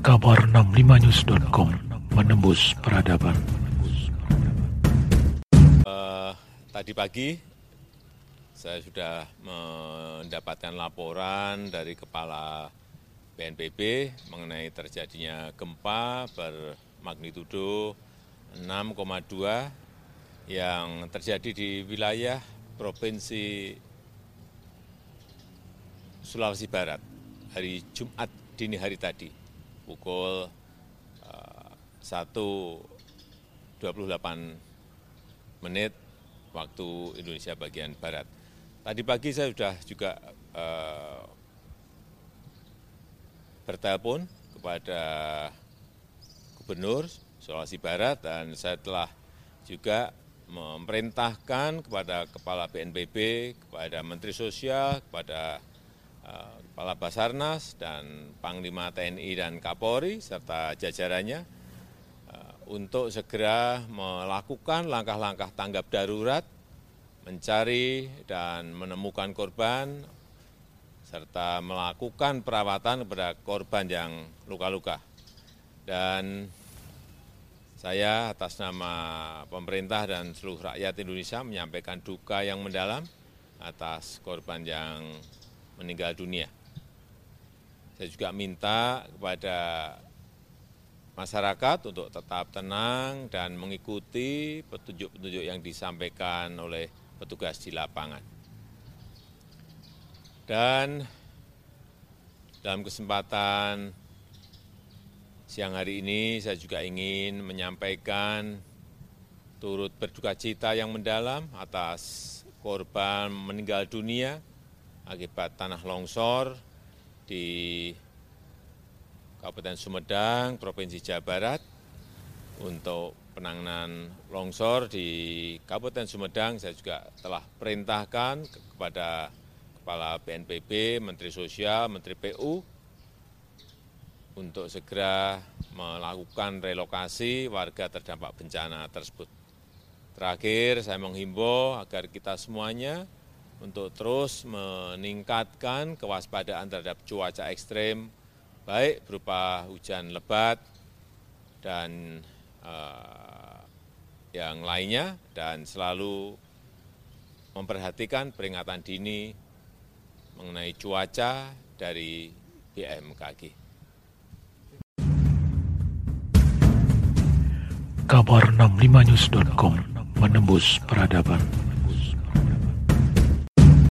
Kabar 65news.com menembus peradaban. Uh, tadi pagi saya sudah mendapatkan laporan dari Kepala BNPB mengenai terjadinya gempa bermagnitudo 6,2 yang terjadi di wilayah Provinsi Sulawesi Barat hari Jumat dini hari tadi pukul uh, 1.28 menit waktu Indonesia bagian Barat. Tadi pagi saya sudah juga uh, bertelepon kepada Gubernur Sulawesi Barat dan saya telah juga memerintahkan kepada Kepala BNPB, kepada Menteri Sosial, kepada uh, Kepala Basarnas dan Panglima TNI dan Kapolri serta jajarannya uh, untuk segera melakukan langkah-langkah tanggap darurat, mencari dan menemukan korban, serta melakukan perawatan kepada korban yang luka-luka. Dan saya atas nama pemerintah dan seluruh rakyat Indonesia menyampaikan duka yang mendalam atas korban yang meninggal dunia. Saya juga minta kepada masyarakat untuk tetap tenang dan mengikuti petunjuk-petunjuk yang disampaikan oleh petugas di lapangan. Dan dalam kesempatan siang hari ini saya juga ingin menyampaikan turut berduka cita yang mendalam atas korban meninggal dunia akibat tanah longsor di Kabupaten Sumedang, Provinsi Jawa Barat. Untuk penanganan longsor di Kabupaten Sumedang, saya juga telah perintahkan kepada Kepala BNPB, Menteri Sosial, Menteri PU, untuk segera melakukan relokasi warga terdampak bencana tersebut. Terakhir, saya menghimbau agar kita semuanya untuk terus meningkatkan kewaspadaan terhadap cuaca ekstrim, baik berupa hujan lebat dan uh, yang lainnya, dan selalu memperhatikan peringatan dini mengenai cuaca dari BMKG. Kabar 65news.com menembus peradaban.